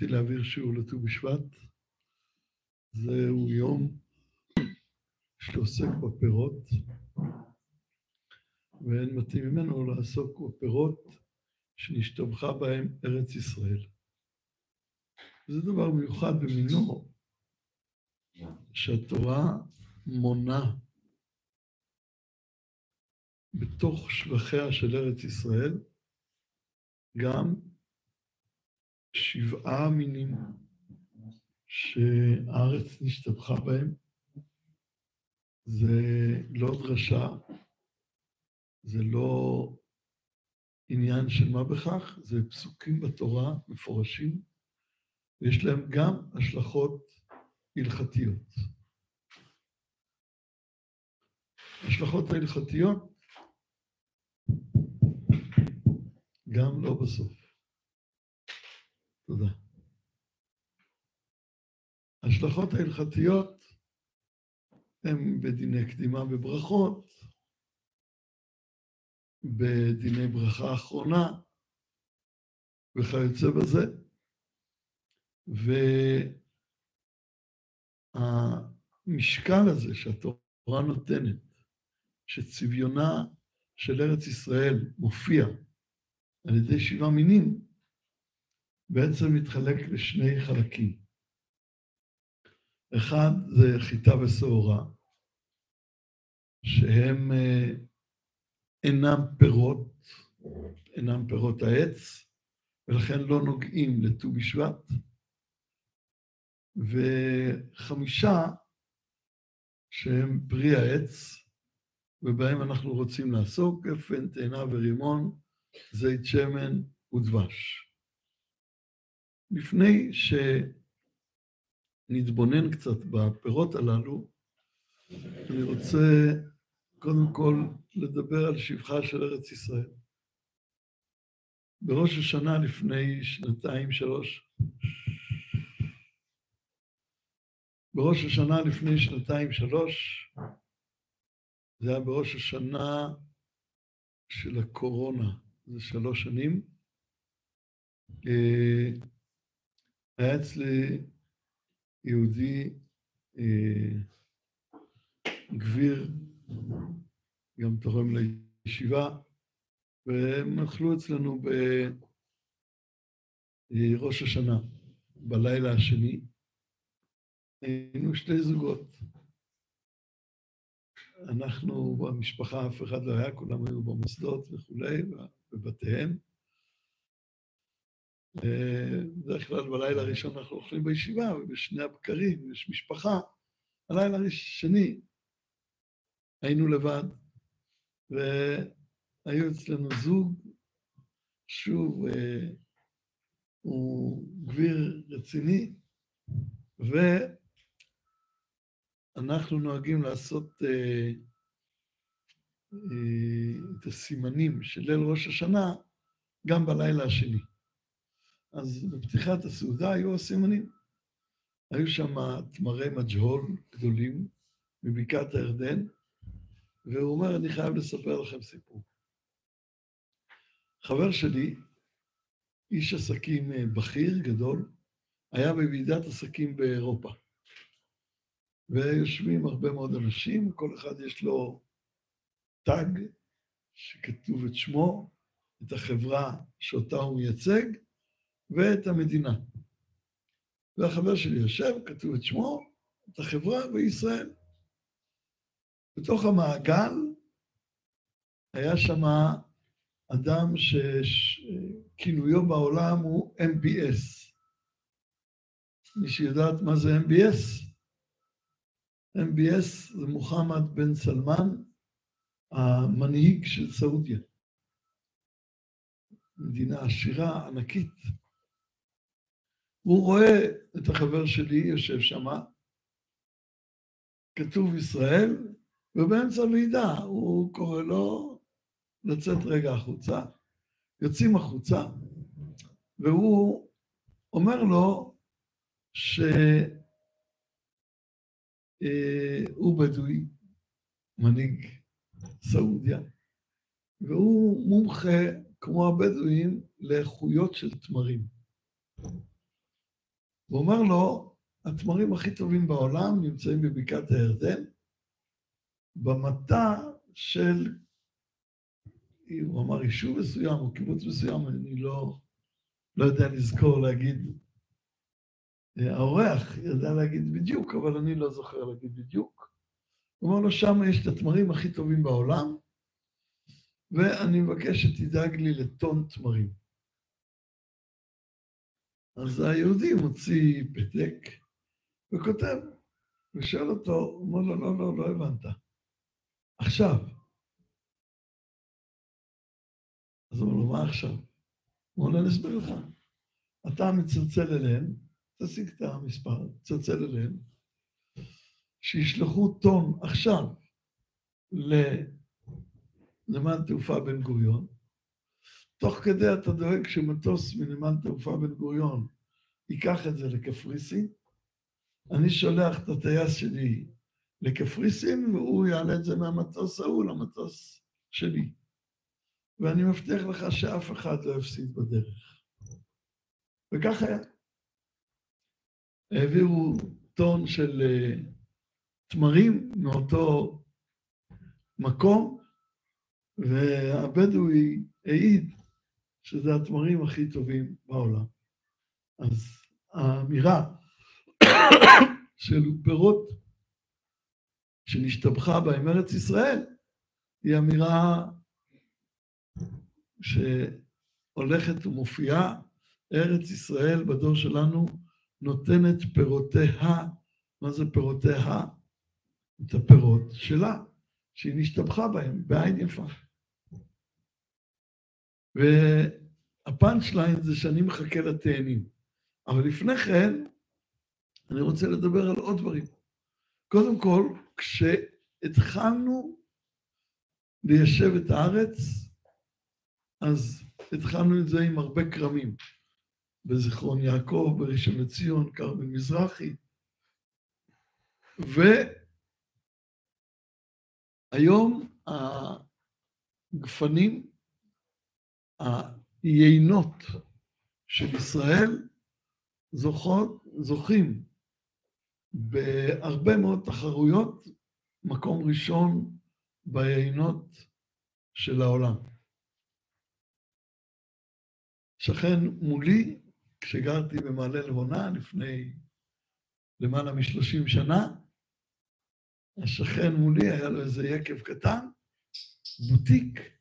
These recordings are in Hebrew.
ביקשתי להעביר שיעור לט"ו בשבט. זהו יום שעוסק בפירות, ואין מתאים ממנו לעסוק בפירות שנשתבחה בהם ארץ ישראל. זה דבר מיוחד במינו, שהתורה מונה בתוך שבחיה של ארץ ישראל גם שבעה מינים שהארץ נשתבחה בהם. זה לא דרשה, זה לא עניין של מה בכך, זה פסוקים בתורה מפורשים, ויש להם גם השלכות הלכתיות. ההשלכות ההלכתיות גם לא בסוף. תודה. ההשלכות ההלכתיות הן בדיני קדימה בברכות, בדיני ברכה אחרונה וכיוצא בזה. והמשקל הזה שהתורה נותנת, שצביונה של ארץ ישראל מופיע על ידי שבעה מינים, בעצם מתחלק לשני חלקים. אחד זה חיטה ושעורה, שהם אה, אינם פירות, אינם פירות העץ, ולכן לא נוגעים לט"ו בשבט, וחמישה שהם פרי העץ, ובהם אנחנו רוצים לעסוק, גפן, תאנה ורימון, זית שמן ודבש. לפני שנתבונן קצת בפירות הללו, אני רוצה קודם כל לדבר על שבחה של ארץ ישראל. בראש השנה לפני שנתיים, שלוש, בראש השנה לפני שנתיים, שלוש, זה היה בראש השנה של הקורונה, זה שלוש שנים. אה, היה אצלי יהודי אה, גביר, גם תורם לישיבה, והם אכלו אצלנו בראש השנה, בלילה השני. היינו שתי זוגות. אנחנו במשפחה, אף אחד לא היה, כולם היו במוסדות וכולי, בבתיהם. בדרך כלל בלילה הראשון אנחנו אוכלים בישיבה, ובשני הבקרים יש משפחה. הלילה השני היינו לבד, והיו אצלנו זוג, שוב, הוא גביר רציני, ואנחנו נוהגים לעשות אה, אה, את הסימנים של ליל ראש השנה גם בלילה השני. אז בפתיחת הסעודה היו הסימנים. היו שם תמרי מג'הול גדולים מבקעת הירדן, והוא אומר, אני חייב לספר לכם סיפור. חבר שלי, איש עסקים אה, בכיר, גדול, היה בוועידת עסקים באירופה. ויושבים הרבה מאוד אנשים, כל אחד יש לו תג שכתוב את שמו, את החברה שאותה הוא מייצג, ואת המדינה. והחבר שלי יושב, כתוב את שמו, את החברה וישראל. בתוך המעגל היה שם אדם שכינויו בעולם הוא MBS. מי שיודעת מה זה MBS? MBS זה מוחמד בן סלמן, המנהיג של סעודיה. מדינה עשירה, ענקית. הוא רואה את החבר שלי יושב שם, כתוב ישראל, ובאמצע ועידה הוא קורא לו לצאת רגע החוצה. יוצאים החוצה, והוא אומר לו שהוא בדואי, מנהיג סעודיה, והוא מומחה, כמו הבדואים, לאיכויות של תמרים. הוא אומר לו, התמרים הכי טובים בעולם נמצאים בבקעת הירדן, במטע של, הוא אמר יישוב מסוים או קיבוץ מסוים, אני לא, לא יודע לזכור להגיד, האורח ידע להגיד בדיוק, אבל אני לא זוכר להגיד בדיוק. הוא אמר לו, שם יש את התמרים הכי טובים בעולם, ואני מבקש שתדאג לי לטון תמרים. אז היהודי מוציא פתק וכותב, ושואל אותו, הוא אומר לו, לא, לא, לא הבנת. עכשיו. אז הוא אומר לו, מה עכשיו? הוא אומר לו, אני אסביר לך. אתה מצלצל אליהם, תשיג את המספר, תצלצל אליהם, שישלחו טון עכשיו לנמל תעופה בן גוריון, תוך כדי אתה דואג שמטוס מנמל תעופה בן גוריון ייקח את זה לקפריסין, אני שולח את הטייס שלי לקפריסין, והוא יעלה את זה מהמטוס ההוא למטוס שלי. ואני מבטיח לך שאף אחד לא יפסיד בדרך. וכך היה. העבירו טון של uh, תמרים מאותו מקום, והבדואי העיד שזה התמרים הכי טובים בעולם. אז האמירה של פירות שנשתבחה בהם ארץ ישראל, היא אמירה שהולכת ומופיעה, ארץ ישראל בדור שלנו נותנת פירותיה, מה זה פירותיה? את הפירות שלה, שהיא נשתבחה בהם בעין יפה. והפאנצ' ליין זה שאני מחכה לתאנים. אבל לפני כן, אני רוצה לדבר על עוד דברים. קודם כל, כשהתחלנו ליישב את הארץ, אז התחלנו את זה עם הרבה כרמים. בזיכרון יעקב, בראשון לציון, כרמל מזרחי. והיום הגפנים, היינות של ישראל, זוכות, זוכים בהרבה מאוד תחרויות, מקום ראשון ביינות של העולם. שכן מולי, כשגרתי במעלה לבונה לפני למעלה משלושים שנה, השכן מולי היה לו איזה יקב קטן, בוטיק,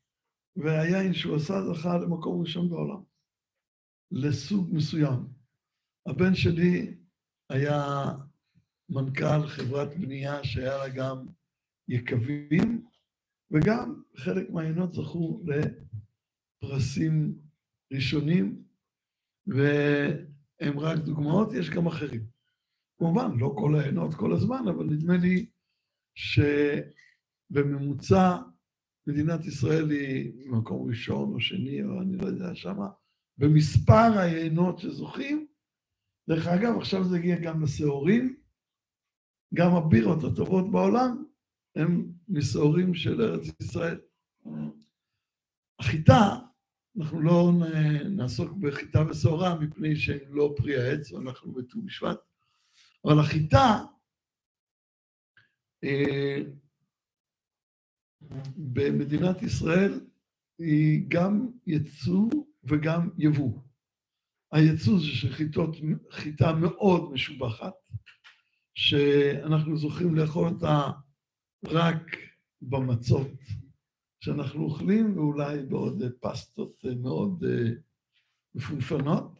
והיין שהוא עשה זכה למקום ראשון בעולם, לסוג מסוים. הבן שלי היה מנכ"ל חברת בנייה שהיה לה גם יקבים, וגם חלק מהעיינות זכו לפרסים ראשונים, והם רק דוגמאות, יש גם אחרים. כמובן, לא כל העיינות כל הזמן, אבל נדמה לי שבממוצע מדינת ישראל היא במקום ראשון או שני, או אני לא יודע שמה, במספר היינות שזוכים, דרך אגב, עכשיו זה הגיע גם לשעורים, גם הבירות הטובות בעולם הן משעורים של ארץ ישראל. החיטה, אנחנו לא נעסוק בחיטה ושעורה מפני שהן לא פרי העץ, אנחנו בט"ו בשבט, אבל החיטה, אה, במדינת ישראל היא גם ייצוא וגם יבוא. הייצוא זה של חיטה מאוד משובחת, שאנחנו זוכים לאכול אותה רק במצות שאנחנו אוכלים, ואולי בעוד פסטות מאוד אה, מפונפנות,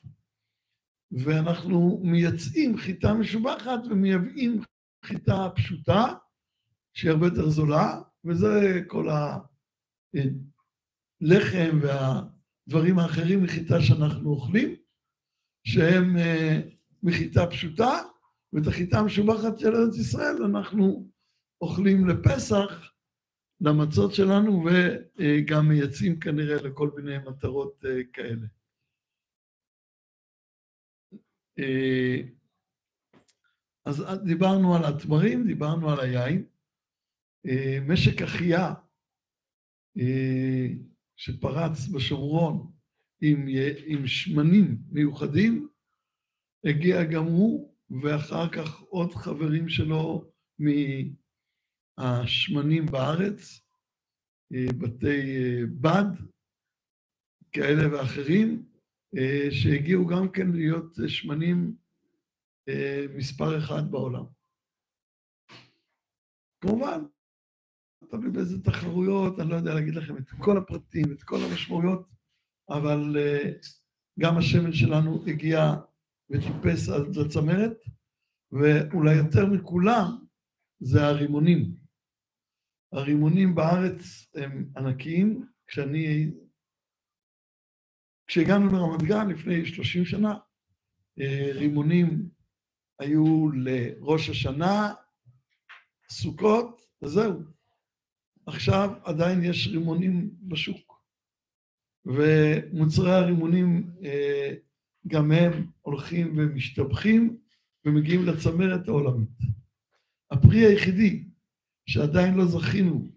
ואנחנו מייצאים חיטה משובחת ומייבאים חיטה פשוטה, שהיא הרבה יותר זולה, וזה כל הלחם והדברים האחרים מחיטה שאנחנו אוכלים. שהם אה, מחיטה פשוטה, ואת החיטה המשובחת של ארץ ישראל אנחנו אוכלים לפסח, למצות שלנו, וגם מייצאים כנראה לכל מיני מטרות אה, כאלה. אה, אז דיברנו על התמרים, דיברנו על היין. משק החייה שפרץ בשומרון עם, עם שמנים מיוחדים, הגיע גם הוא, ואחר כך עוד חברים שלו מהשמנים בארץ, אה, בתי אה, בד, כאלה ואחרים, אה, שהגיעו גם כן להיות שמנים מספר אחד בעולם. כמובן, תלוי באיזה תחרויות, אני לא יודע להגיד לכם את כל הפרטים, את כל המשמעויות, אבל גם השמן שלנו הגיע וטיפס עד לצמרת, ואולי יותר מכולם זה הרימונים. הרימונים בארץ הם ענקיים. כשאני... כשהגענו לרמת גן לפני 30 שנה, אה, רימונים היו לראש השנה, סוכות, וזהו. עכשיו עדיין יש רימונים בשוק. ומוצרי הרימונים אה, גם הם הולכים ומשתבחים ומגיעים לצמרת העולמית. הפרי היחידי שעדיין לא זכינו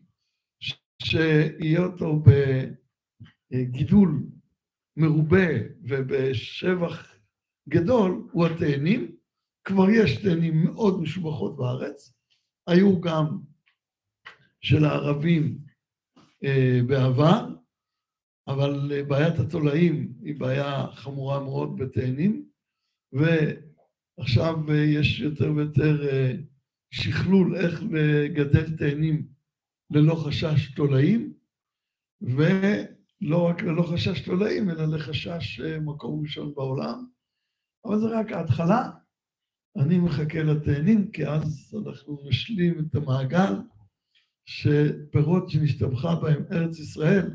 שיהיה אותו בגידול מרובה ובשבח גדול הוא התאנים. כבר יש תאנים מאוד משובחות בארץ, היו גם של הערבים אה, בעבר, אבל אה, בעיית התולעים היא בעיה חמורה מאוד בתאנים, ועכשיו אה, יש יותר ויותר שכלול איך לגדל תאנים ללא חשש תולעים, ולא רק ללא חשש תולעים, אלא לחשש מקום ראשון בעולם. אבל זה רק ההתחלה. אני מחכה לתאנים, כי אז אנחנו נשלים את המעגל שפירות שנשתבחה בהם ארץ ישראל,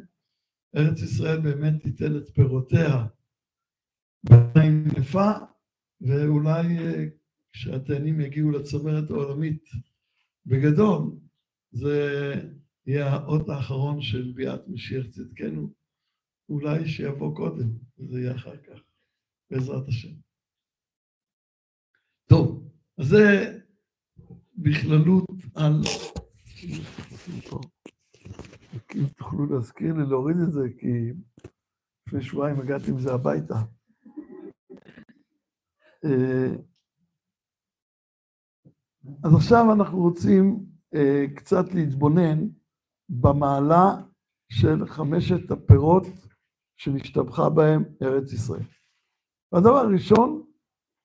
ארץ ישראל באמת תיתן את פירותיה בעין יפה, ואולי כשהתאנים יגיעו לצמרת העולמית בגדול, זה יהיה האות האחרון של ביאת משיח צדקנו, אולי שיבוא קודם, וזה יהיה אחר כך, בעזרת השם. טוב, אז זה בכללות על... אם תוכלו להזכיר לי להוריד את זה, כי לפני שבועיים הגעתי עם זה הביתה. אה, אז עכשיו אנחנו רוצים אה, קצת להתבונן במעלה של חמשת הפירות שנשתבחה בהם ארץ ישראל. והדבר הראשון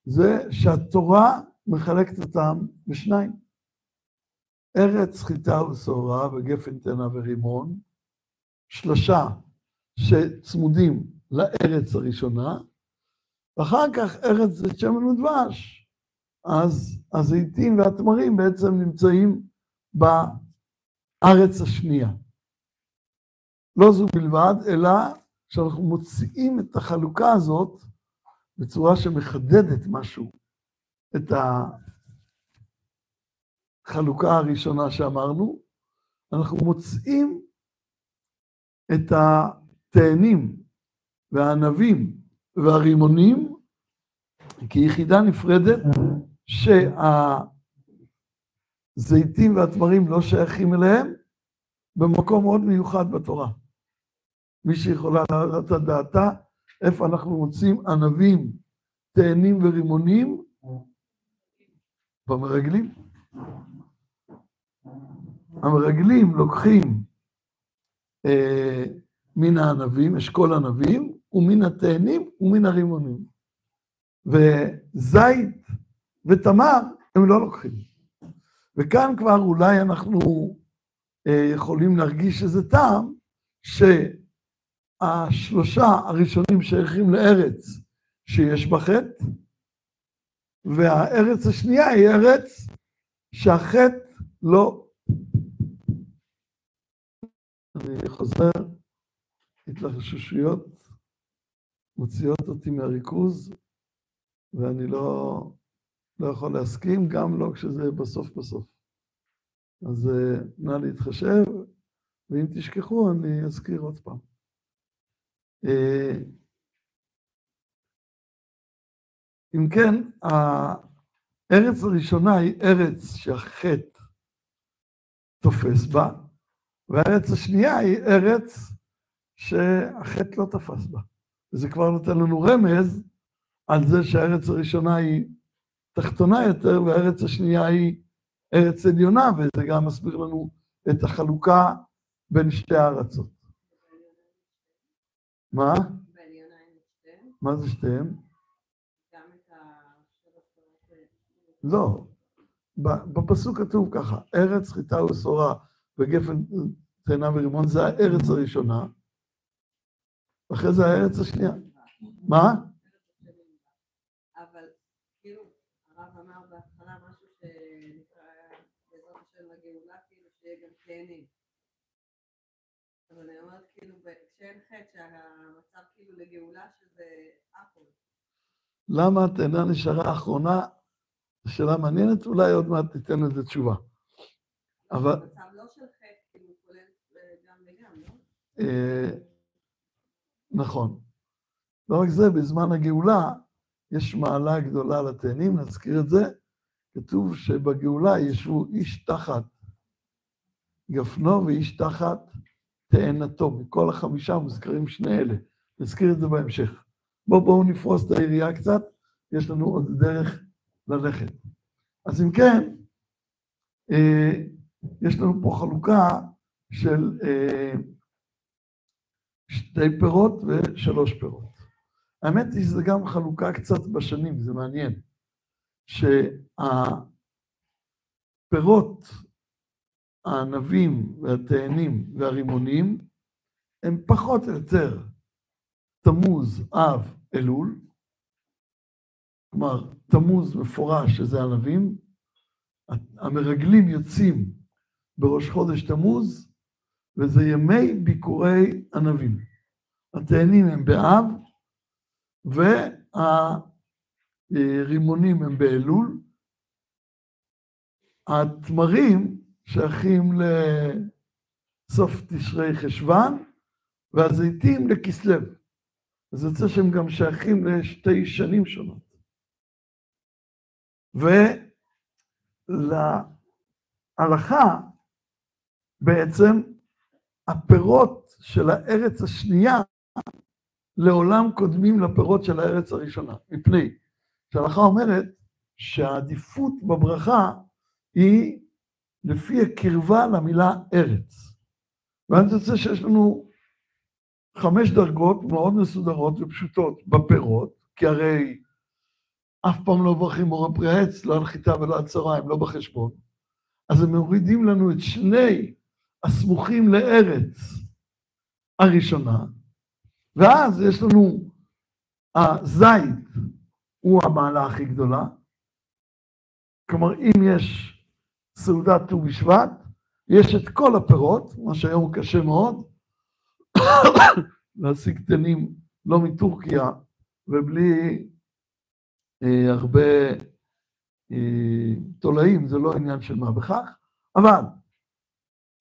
זה שהתורה מחלקת אותם בשניים. ארץ חיטה ושעורה וגפן תאנה ורימון, שלושה שצמודים לארץ הראשונה, ואחר כך ארץ זה שמן ודבש, אז הזיתים והתמרים בעצם נמצאים בארץ השנייה. לא זו בלבד, אלא שאנחנו מוציאים את החלוקה הזאת בצורה שמחדדת משהו, את החלוקה הראשונה שאמרנו, אנחנו מוצאים את התאנים והענבים והרימונים כיחידה נפרדת שהזיתים והתמרים לא שייכים אליהם, במקום מאוד מיוחד בתורה. מי שיכולה לדעת את דעתה, איפה אנחנו מוצאים ענבים, תאנים ורימונים? במרגלים. המרגלים לוקחים אה, מן הענבים, אשכול ענבים, ומן התאנים ומן הרימונים. וזית ותמר הם לא לוקחים. וכאן כבר אולי אנחנו אה, יכולים להרגיש איזה טעם, שהשלושה הראשונים שייכים לארץ שיש בה חטא, והארץ השנייה היא ארץ שהחטא לא... אני חוזר, התלחששויות מוציאות אותי מהריכוז, ואני לא... לא יכול להסכים, גם לא כשזה בסוף בסוף. אז אה, נא להתחשב, ואם תשכחו, אני אזכיר עוד פעם. אה, אם כן, הארץ הראשונה היא ארץ שהחטא תופס בה, והארץ השנייה היא ארץ שהחטא לא תפס בה. וזה כבר נותן לנו רמז על זה שהארץ הראשונה היא תחתונה יותר והארץ השנייה היא ארץ עליונה, וזה גם מסביר לנו את החלוקה בין שתי הארצות. מה? מה זה שתיהם? לא, בפסוק כתוב ככה, ארץ חיטה ושורה וגפן תאנה ורימון, זה הארץ הראשונה, ואחרי זה הארץ השנייה. מה? אבל אני אומרת כאילו, כשאין חטא, שהמצב כאילו לגאולה שזה אחוז. למה התאנה נשארה אחרונה? זו שאלה מעניינת, אולי עוד מעט תיתן לזה תשובה. אבל... לא כאילו אה, לא? אה, נכון. לא רק זה, בזמן הגאולה יש מעלה גדולה לתאנים, נזכיר את זה. כתוב שבגאולה ישבו איש תחת גפנו ואיש תחת תאנתו. מכל החמישה מוזכרים שני אלה. נזכיר את זה בהמשך. בואו בואו נפרוס את היריעה קצת, יש לנו עוד דרך ללכת. אז אם כן, אה, יש לנו פה חלוקה של אה, שתי פירות ושלוש פירות. האמת היא שזה גם חלוקה קצת בשנים, זה מעניין. שהפירות, הענבים והתאנים והרימונים הם פחות או יותר תמוז, אב, אלול, כלומר, תמוז מפורש שזה ענבים, המרגלים יוצאים בראש חודש תמוז, וזה ימי ביקורי ענבים. התאנים הם באב, והרימונים הם באלול. התמרים שייכים לסוף תשרי חשוון, והזיתים לכסלו. אז יוצא שהם גם שייכים לשתי שנים שונות. ולהלכה בעצם הפירות של הארץ השנייה לעולם קודמים לפירות של הארץ הראשונה, מפני שההלכה אומרת שהעדיפות בברכה היא לפי הקרבה למילה ארץ. ואני רוצה שיש לנו חמש דרגות מאוד מסודרות ופשוטות בפירות, כי הרי אף פעם לא מברכים מורה פרי העץ, לא על חיטה ולא על צהריים, לא בחשבון. אז הם מורידים לנו את שני הסמוכים לארץ הראשונה, ואז יש לנו, הזית הוא המעלה הכי גדולה. כלומר, אם יש סעודת ט"ו בשבט, יש את כל הפירות, מה שהיום הוא קשה מאוד, להשיג תנים לא מטורקיה ובלי הרבה אה, תולעים, זה לא עניין של מה בכך, אבל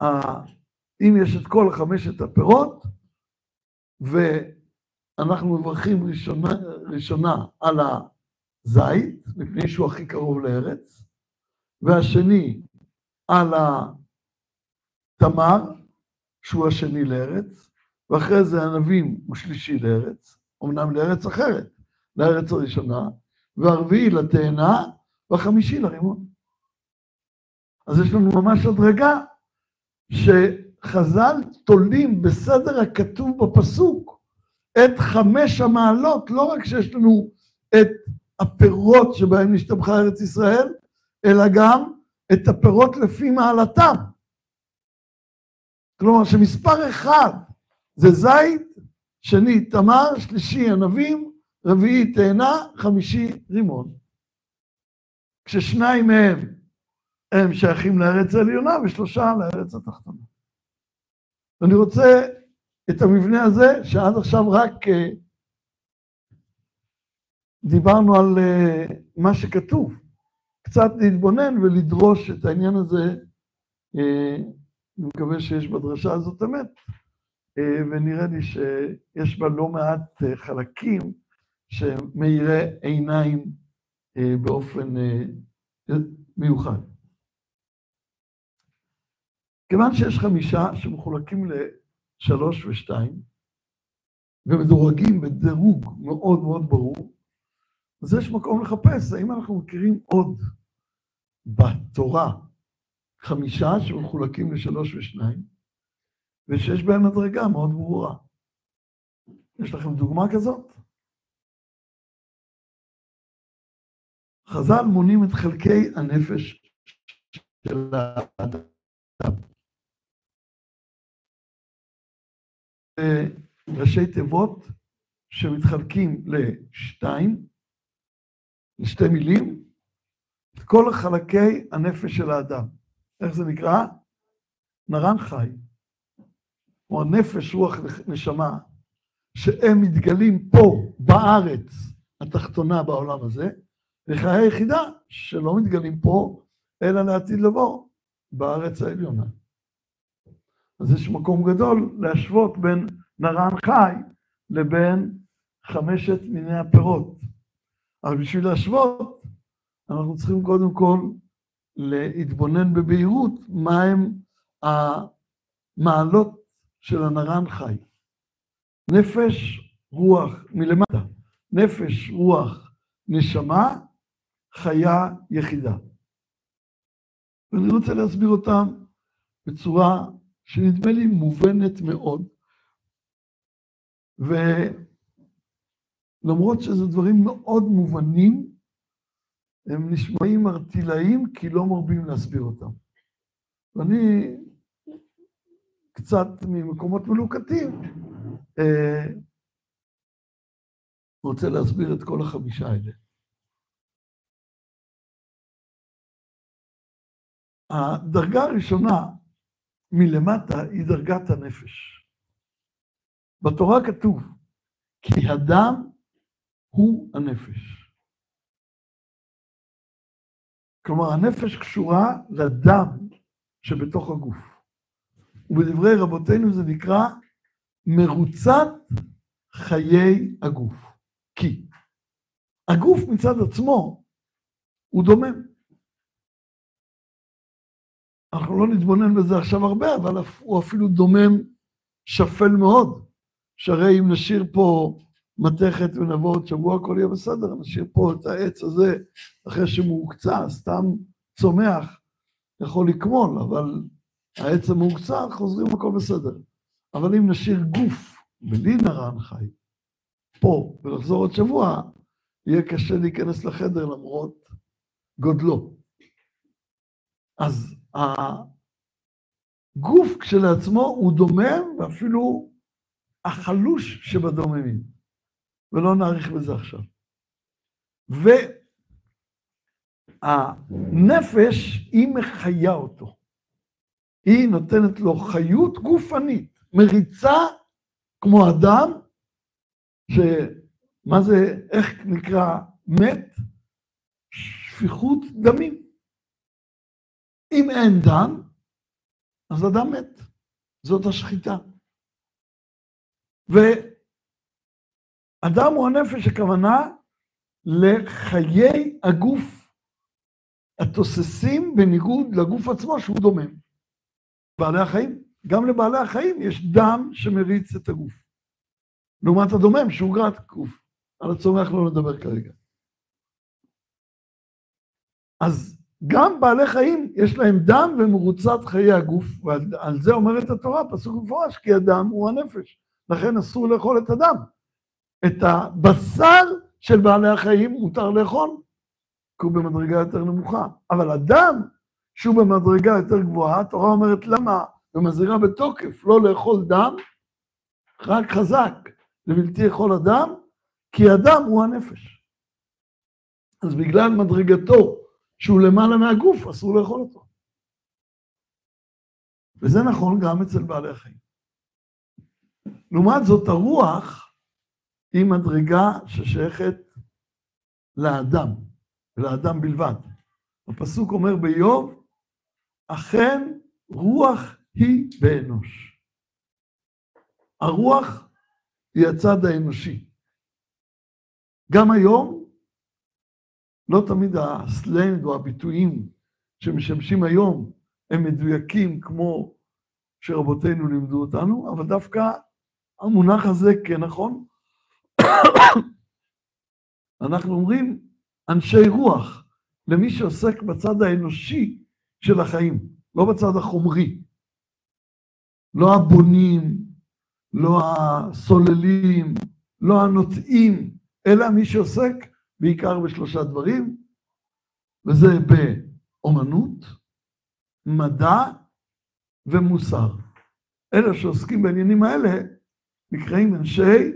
אה, אם יש את כל חמשת הפירות, ואנחנו מברכים ראשונה, ראשונה על הזית, מפני שהוא הכי קרוב לארץ, והשני על התמר, שהוא השני לארץ, ואחרי זה ענבים הוא שלישי לארץ, אמנם לארץ אחרת, לארץ הראשונה, והרביעי לתאנה, והחמישי לרימון. אז יש לנו ממש הדרגה שחז"ל תולים בסדר הכתוב בפסוק את חמש המעלות, לא רק שיש לנו את הפירות שבהם נשתבחה ארץ ישראל, אלא גם את הפירות לפי מעלתם. כלומר שמספר אחד זה זית, שני תמר, שלישי ענבים, רביעי תאנה, חמישי רימון. כששניים מהם הם שייכים לארץ העליונה ושלושה לארץ התחתונה. ואני רוצה את המבנה הזה, שעד עכשיו רק uh, דיברנו על uh, מה שכתוב, קצת להתבונן ולדרוש את העניין הזה, uh, אני מקווה שיש בדרשה הזאת אמת, ונראה לי שיש בה לא מעט חלקים שמאירי עיניים uh, באופן uh, מיוחד. כיוון שיש חמישה שמחולקים לשלוש ושתיים, ומדורגים בדירוג מאוד מאוד ברור, אז יש מקום לחפש, האם אנחנו מכירים עוד בתורה חמישה שמחולקים לשלוש ושניים, ושיש בהם מדרגה מאוד ברורה. יש לכם דוגמה כזאת? חז"ל מונים את חלקי הנפש של האדם. ראשי תיבות שמתחלקים לשתיים, לשתי מילים, את כל חלקי הנפש של האדם. איך זה נקרא? נרן חי. או נפש, רוח, נשמה, שהם מתגלים פה, בארץ התחתונה בעולם הזה, וחיי היחידה שלא מתגלים פה, אלא לעתיד לבוא, בארץ העליונה. אז יש מקום גדול להשוות בין נרן חי לבין חמשת מיני הפירות. אבל בשביל להשוות, אנחנו צריכים קודם כל להתבונן בבהירות מהם המעלות של הנרן חי. נפש, רוח, מלמטה, נפש, רוח, נשמה, חיה יחידה. ואני רוצה להסביר אותם בצורה שנדמה לי מובנת מאוד, ולמרות שזה דברים מאוד מובנים, הם נשמעים ארטילאיים כי לא מרבים להסביר אותם. ואני קצת ממקומות מלוקטים אה, רוצה להסביר את כל החמישה האלה. הדרגה הראשונה מלמטה היא דרגת הנפש. בתורה כתוב, כי הדם הוא הנפש. כלומר, הנפש קשורה לדם שבתוך הגוף. ובדברי רבותינו זה נקרא מרוצת חיי הגוף. כי הגוף מצד עצמו הוא דומם. אנחנו לא נתבונן בזה עכשיו הרבה, אבל הוא אפילו דומם שפל מאוד. שהרי אם נשאיר פה מתכת ונבוא עוד שבוע, הכל יהיה בסדר, נשאיר פה את העץ הזה, אחרי שמהוקצע, סתם צומח, יכול לקמול, אבל העץ המהוקצע, חוזרים, הכל בסדר. אבל אם נשאיר גוף בלי נרן חי, פה, ולחזור עוד שבוע, יהיה קשה להיכנס לחדר למרות גודלו. אז הגוף כשלעצמו הוא דומם, ואפילו החלוש שבדוממים, ולא נאריך בזה עכשיו. והנפש, היא מחיה אותו. היא נותנת לו חיות גופנית, מריצה כמו אדם, שמה זה, איך נקרא מת? שפיכות דמים. אם אין דם, אז אדם מת. זאת השחיטה. ואדם הוא הנפש, הכוונה לחיי הגוף התוססים בניגוד לגוף עצמו שהוא דומם. בעלי החיים, גם לבעלי החיים יש דם שמריץ את הגוף. לעומת הדומם שהוא גרט גוף. על הצומח לא נדבר כרגע. אז גם בעלי חיים יש להם דם ומרוצת חיי הגוף, ועל זה אומרת התורה, פסוק מפורש, כי הדם הוא הנפש. לכן אסור לאכול את הדם. את הבשר של בעלי החיים מותר לאכול, כי הוא במדרגה יותר נמוכה. אבל הדם, שהוא במדרגה יותר גבוהה, התורה אומרת למה ומזהירה בתוקף לא לאכול דם, רק חזק, לבלתי אכול הדם, כי הדם הוא הנפש. אז בגלל מדרגתו שהוא למעלה מהגוף, אסור לאכול אותו. וזה נכון גם אצל בעלי החיים. לעומת זאת, הרוח היא מדרגה ששייכת לאדם, ולאדם בלבד. הפסוק אומר באיוב, אכן רוח היא באנוש. הרוח היא הצד האנושי. גם היום, לא תמיד הסלנג או הביטויים שמשמשים היום הם מדויקים כמו שרבותינו לימדו אותנו, אבל דווקא המונח הזה כן נכון. אנחנו אומרים אנשי רוח, למי שעוסק בצד האנושי של החיים, לא בצד החומרי. לא הבונים, לא הסוללים, לא הנוטעים, אלא מי שעוסק בעיקר בשלושה דברים, וזה באומנות, מדע ומוסר. אלה שעוסקים בעניינים האלה נקראים אנשי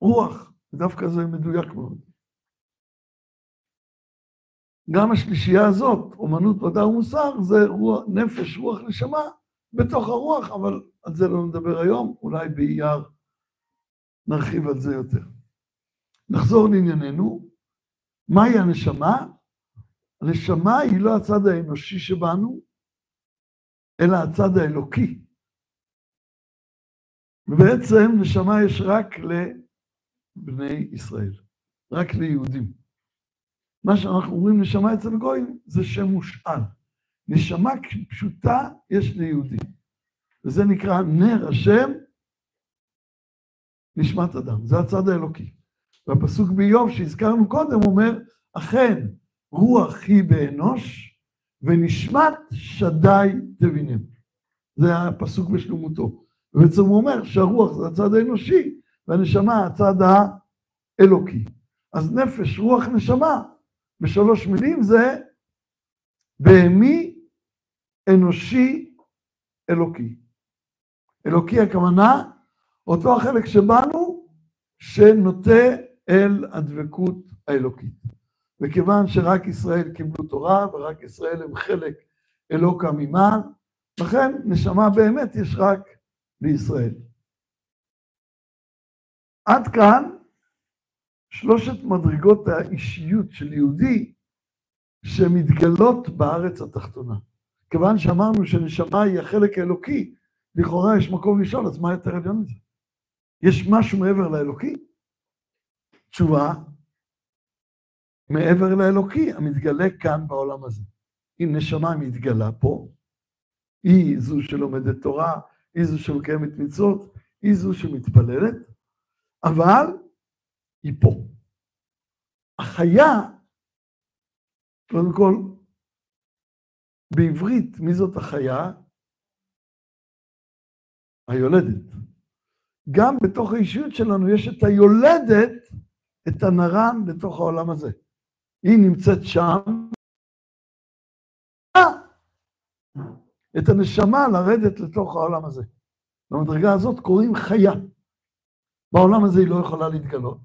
רוח, דווקא זה מדויק מאוד. גם השלישייה הזאת, אומנות, מדע ומוסר, זה רוח, נפש, רוח, נשמה, בתוך הרוח, אבל על זה לא נדבר היום, אולי באייר נרחיב על זה יותר. נחזור לענייננו, מהי הנשמה? הנשמה היא לא הצד האנושי שבנו, אלא הצד האלוקי. ובעצם נשמה יש רק לבני ישראל, רק ליהודים. מה שאנחנו אומרים נשמה אצל גויים זה שם מושאל. נשמה פשוטה יש ליהודים, וזה נקרא נר השם נשמת אדם, זה הצד האלוקי. והפסוק באיוב שהזכרנו קודם אומר, אכן רוח היא באנוש ונשמת שדי תבינם. זה הפסוק בשלמותו. ובעצם הוא אומר שהרוח זה הצד האנושי והנשמה הצד האלוקי. אז נפש, רוח, נשמה, בשלוש מילים זה בהמי, אנושי, אלוקי. אלוקי הכוונה, אותו החלק שבנו, שנוטה אל הדבקות האלוקית. וכיוון שרק ישראל קיבלו תורה ורק ישראל הם חלק אלוקה ממעל, לכן נשמה באמת יש רק לישראל. עד כאן שלושת מדרגות האישיות של יהודי שמתגלות בארץ התחתונה. כיוון שאמרנו שנשמה היא החלק האלוקי, לכאורה יש מקום לשאול, אז מה יותר עליון מזה? יש משהו מעבר לאלוקי? תשובה, מעבר לאלוקי, המתגלה כאן בעולם הזה. אם נשמה מתגלה פה, היא זו שלומדת תורה, היא זו שמקיימת מצוות, היא זו שמתפללת, אבל היא פה. החיה, קודם כל, בעברית, מי זאת החיה? היולדת. גם בתוך האישיות שלנו יש את היולדת, את הנרן לתוך העולם הזה. היא נמצאת שם, את הנשמה לרדת לתוך העולם הזה. במדרגה הזאת קוראים חיה. בעולם הזה היא לא יכולה להתגלות.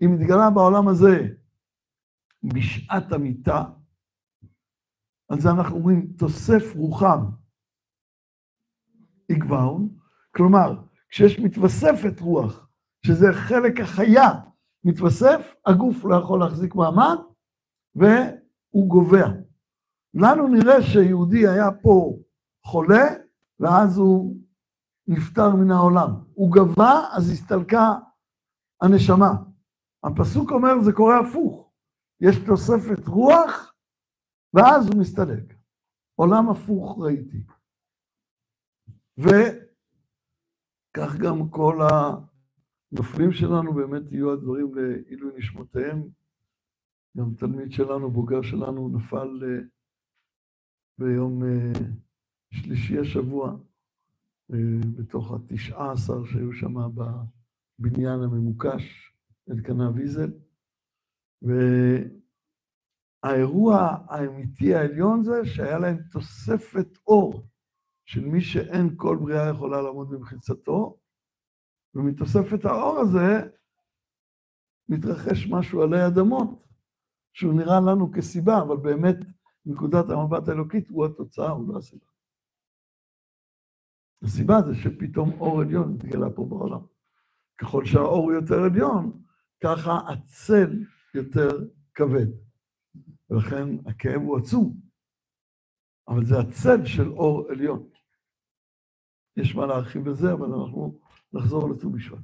היא מתגלה בעולם הזה בשעת המיטה, על זה אנחנו אומרים תוסף רוחם יגבהון, כלומר, כשיש מתווספת רוח, שזה חלק החיה, מתווסף, הגוף לא יכול להחזיק מעמד, והוא גובע. לנו נראה שיהודי היה פה חולה, ואז הוא נפטר מן העולם. הוא גבה, אז הסתלקה הנשמה. הפסוק אומר, זה קורה הפוך. יש תוספת רוח, ואז הוא מסתלק. עולם הפוך ראיתי. וכך גם כל הנופלים שלנו באמת יהיו הדברים לעילוי נשמותיהם. גם תלמיד שלנו, בוגר שלנו, נפל אה, ביום אה, שלישי השבוע, אה, בתוך התשעה עשר שהיו שם בבניין הממוקש, אלקנה ויזל. והאירוע האמיתי העליון זה שהיה להם תוספת אור של מי שאין כל בריאה יכולה לעמוד במחיצתו, ומתוספת האור הזה מתרחש משהו עלי אדמות, שהוא נראה לנו כסיבה, אבל באמת נקודת המבט האלוקית הוא התוצאה, הוא לא הסיבה. הסיבה זה שפתאום אור עליון מתגלה פה בעולם. ככל שהאור יותר עליון, ככה הצל יותר כבד. ולכן הכאב הוא עצום, אבל זה הצל של אור עליון. יש מה להרחיב בזה, אבל אנחנו נחזור לט"ו בשבט.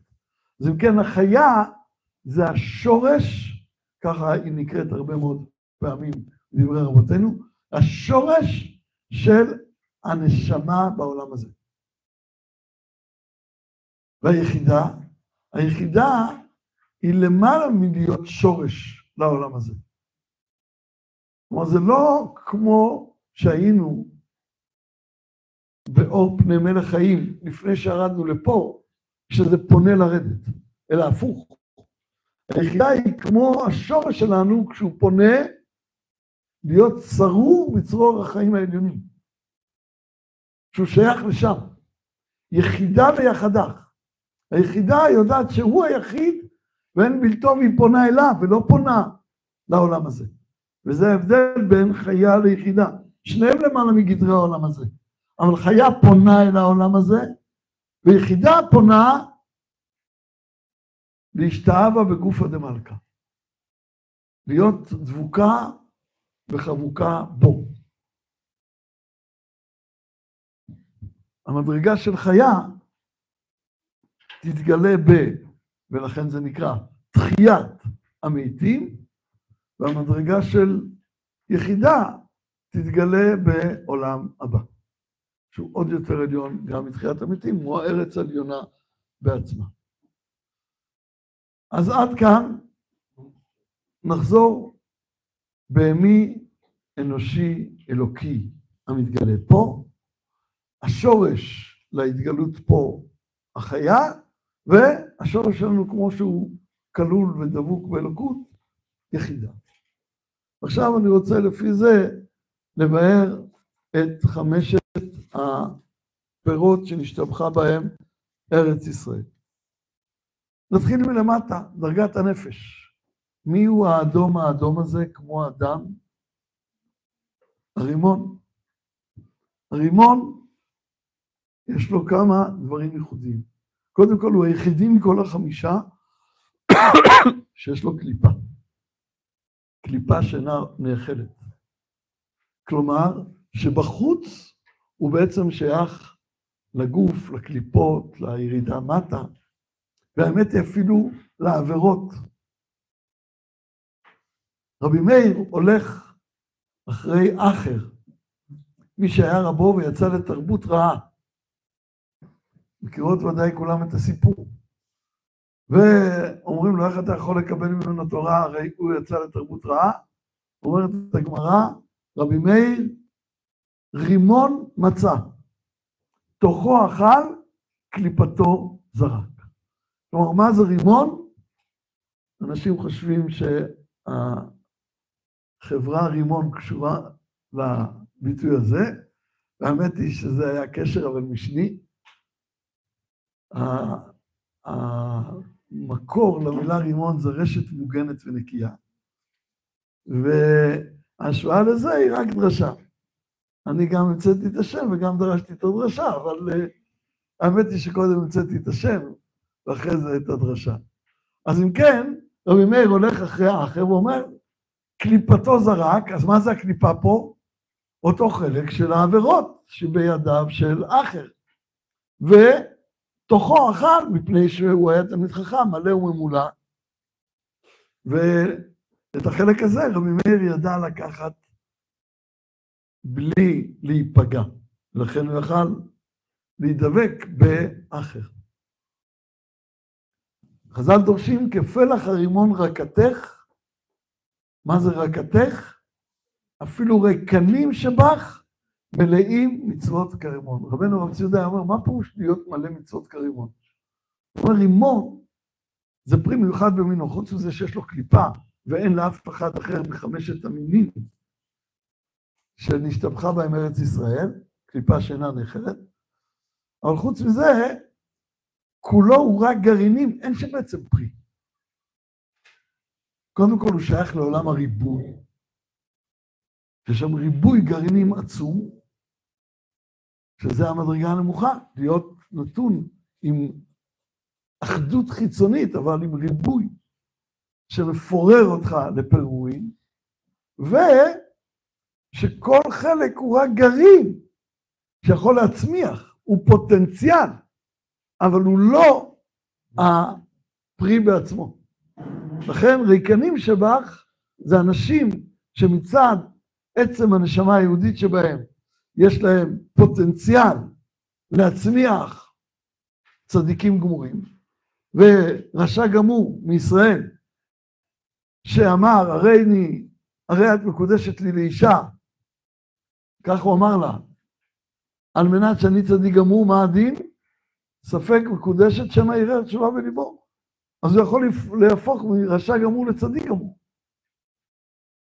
אז אם כן, החיה זה השורש, ככה היא נקראת הרבה מאוד פעמים בדברי רבותינו, השורש של הנשמה בעולם הזה. והיחידה, היחידה היא למעלה מלהיות שורש לעולם הזה. כלומר, זה לא כמו שהיינו באור פני מלך חיים לפני שירדנו לפה, שזה פונה לרדת, אלא הפוך. היחידה היא כמו השורש שלנו כשהוא פונה להיות צרור בצרור החיים העליונים. שהוא שייך לשם. יחידה ויחדך. היחידה יודעת שהוא היחיד ואין בלתו והיא פונה אליו ולא פונה לעולם הזה. וזה ההבדל בין חיה ליחידה. שניהם למעלה מגדרי העולם הזה. אבל חיה פונה אל העולם הזה, ויחידה פונה להשתאבה בגופה דמלכה. להיות דבוקה וחבוקה בו. המדרגה של חיה תתגלה ב, ולכן זה נקרא תחיית המתים, והמדרגה של יחידה תתגלה בעולם הבא, שהוא עוד יותר עליון גם מתחיית המתים, הוא הארץ עליונה בעצמה. אז עד כאן נחזור בהמי אנושי אלוקי המתגלה פה, השורש להתגלות פה החיה, והשורש שלנו כמו שהוא כלול ודבוק באלוקות, יחידה. עכשיו אני רוצה לפי זה לבאר את חמשת הפירות שנשתבחה בהם ארץ ישראל. נתחיל מלמטה, דרגת הנפש. מי הוא האדום האדום הזה כמו אדם? הרימון. הרימון, יש לו כמה דברים ייחודיים. קודם כל, הוא היחידי מכל החמישה שיש לו קליפה. קליפה שאינה נאכלת. כלומר, שבחוץ הוא בעצם שייך לגוף, לקליפות, לירידה מטה, והאמת היא אפילו לעבירות. רבי מאיר הולך אחרי אחר, מי שהיה רבו ויצא לתרבות רעה. מכירות ודאי כולם את הסיפור. ואומרים לו, איך אתה יכול לקבל ממנו תורה, הרי הוא יצא לתרבות רעה? אומרת הגמרא, רבי מאיר, רימון מצא, תוכו אכל, קליפתו זרק. כלומר, מה זה רימון? אנשים חושבים שהחברה רימון קשורה לביטוי הזה, והאמת היא שזה היה קשר אבל משני. המקור למילה רימון זה רשת מוגנת ונקייה. וההשוואה לזה היא רק דרשה. אני גם המצאתי את השם וגם דרשתי את הדרשה, אבל uh, האמת היא שקודם המצאתי את השם, ואחרי זה את הדרשה. אז אם כן, רבי מאיר הולך אחרי האחר ואומר, קליפתו זרק, אז מה זה הקליפה פה? אותו חלק של העבירות שבידיו של אחר. ותוכו אכל, מפני שהוא היה תלמיד חכם, מלא וממולא. ואת החלק הזה רבי מאיר ידע לקחת בלי להיפגע. לכן הוא יכל להידבק באחר. חז"ל דורשים כפלח הרימון רקתך, מה זה רקתך? אפילו רקנים שבך מלאים מצוות כרימון. רבנו רב ציודה אומר, מה פירוש להיות מלא מצוות כרימון? הוא אומר, רימון זה פרי מיוחד במינו, חוץ מזה שיש לו קליפה ואין לאף אחד אחר מחמשת המינים שנשתבחה בהם ארץ ישראל, קליפה שאינה נחלת, אבל חוץ מזה, כולו הוא רק גרעינים, אין שם בעצם פרי. קודם כל הוא שייך לעולם הריבוי. יש שם ריבוי גרעינים עצום, שזה המדרגה הנמוכה, להיות נתון עם אחדות חיצונית, אבל עם ריבוי שמפורר אותך לפירורים, ושכל חלק הוא רק גרעין שיכול להצמיח, הוא פוטנציאל. אבל הוא לא הפרי בעצמו. לכן ריקנים שבך זה אנשים שמצד עצם הנשמה היהודית שבהם יש להם פוטנציאל להצמיח צדיקים גמורים, ורשע גמור מישראל, שאמר, הרי אני, הרי את מקודשת לי לאישה, כך הוא אמר לה, על מנת שאני צדיק גמור, מה הדין? ספק מקודשת שמא יראה תשובה בליבו. אז הוא יכול להפוך מרשע גמור לצדיק גמור.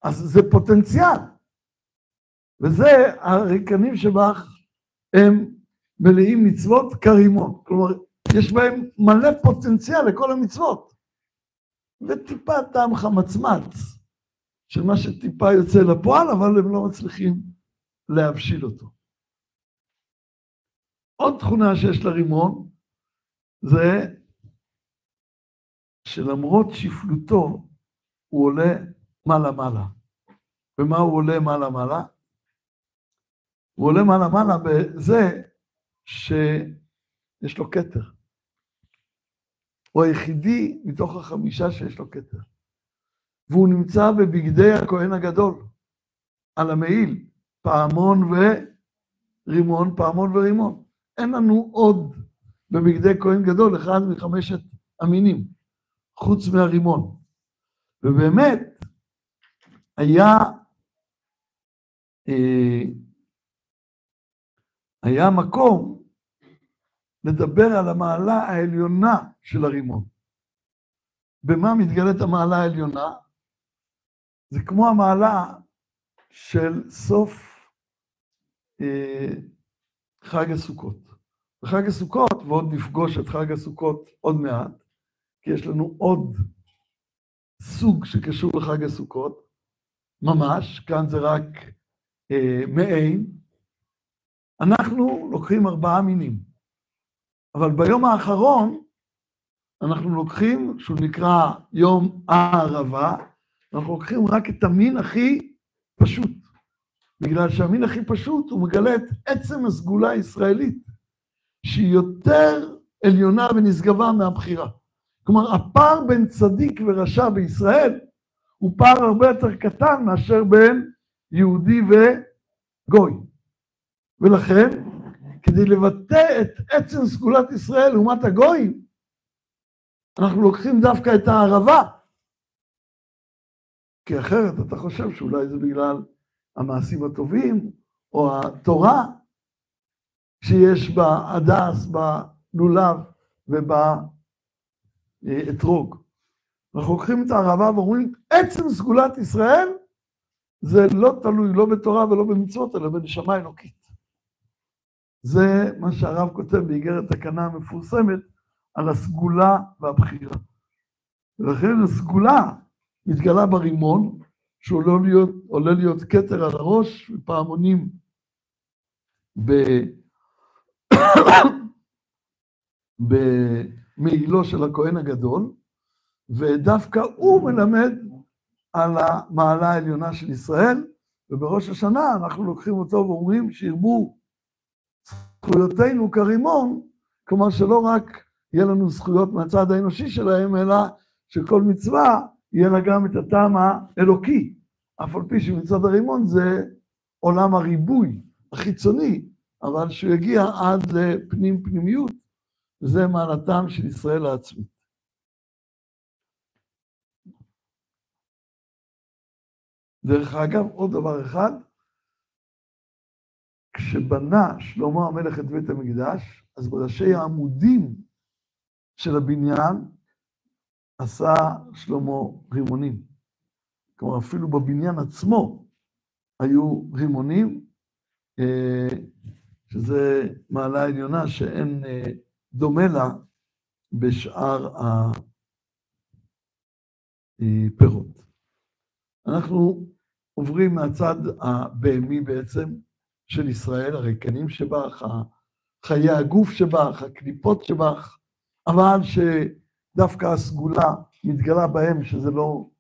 אז זה פוטנציאל. וזה, הריקנים שבך הם מלאים מצוות כרימון. כלומר, יש בהם מלא פוטנציאל לכל המצוות. וטיפה טעם חמצמץ של מה שטיפה יוצא לפועל, אבל הם לא מצליחים להבשיל אותו. עוד תכונה שיש לרימון זה שלמרות שפלותו הוא עולה מעלה-מעלה. ומה הוא עולה מעלה-מעלה? הוא עולה מעלה-מעלה בזה שיש לו כתר. הוא היחידי מתוך החמישה שיש לו כתר. והוא נמצא בבגדי הכהן הגדול, על המעיל, פעמון ורימון, פעמון ורימון. אין לנו עוד בבגדי כהן גדול אחד מחמשת המינים, חוץ מהרימון. ובאמת, היה, אה, היה מקום לדבר על המעלה העליונה של הרימון. במה מתגלית המעלה העליונה? זה כמו המעלה של סוף חג הסוכות. בחג הסוכות, ועוד נפגוש את חג הסוכות עוד מעט, כי יש לנו עוד סוג שקשור לחג הסוכות, ממש, כאן זה רק אה, מעין. אנחנו לוקחים ארבעה מינים, אבל ביום האחרון אנחנו לוקחים, שהוא נקרא יום הערבה, אנחנו לוקחים רק את המין הכי פשוט, בגלל שהמין הכי פשוט הוא מגלה את עצם הסגולה הישראלית, שהיא יותר עליונה ונשגבה מהבחירה. כלומר, הפער בין צדיק ורשע בישראל הוא פער הרבה יותר קטן מאשר בין יהודי וגוי. ולכן, כדי לבטא את עצם סגולת ישראל לעומת הגויים, אנחנו לוקחים דווקא את הערבה. כי אחרת אתה חושב שאולי זה בגלל המעשים הטובים, או התורה, שיש בה הדס, בלולב ובאתרוג. אנחנו לוקחים את הערבה ואומרים, עצם סגולת ישראל זה לא תלוי לא בתורה ולא במצוות, אלא בנשמה אלוקית. זה מה שהרב כותב באיגרת תקנה המפורסמת על הסגולה והבחירה. ולכן הסגולה מתגלה ברימון, שעולה להיות, להיות כתר על הראש ופעמונים ב... במעילו של הכהן הגדול, ודווקא הוא מלמד על המעלה העליונה של ישראל, ובראש השנה אנחנו לוקחים אותו ואומרים שירבו זכויותינו כרימון, כלומר שלא רק יהיה לנו זכויות מהצד האנושי שלהם, אלא שכל מצווה יהיה לה גם את הטעם האלוקי, אף על פי שמצד הרימון זה עולם הריבוי החיצוני, אבל שהוא יגיע עד לפנים פנימיות, וזה מעלתם של ישראל העצמית. דרך אגב, עוד דבר אחד, כשבנה שלמה המלך את בית המקדש, אז בראשי העמודים של הבניין עשה שלמה רימונים. כלומר, אפילו בבניין עצמו היו רימונים, אה, שזה מעלה עליונה שאין אה, דומה לה בשאר הפירות. אנחנו עוברים מהצד הבהמי בעצם של ישראל, הריקנים שבך, חיי הגוף שבך, הקליפות שבך, אבל שדווקא הסגולה מתגלה בהם, שזה לא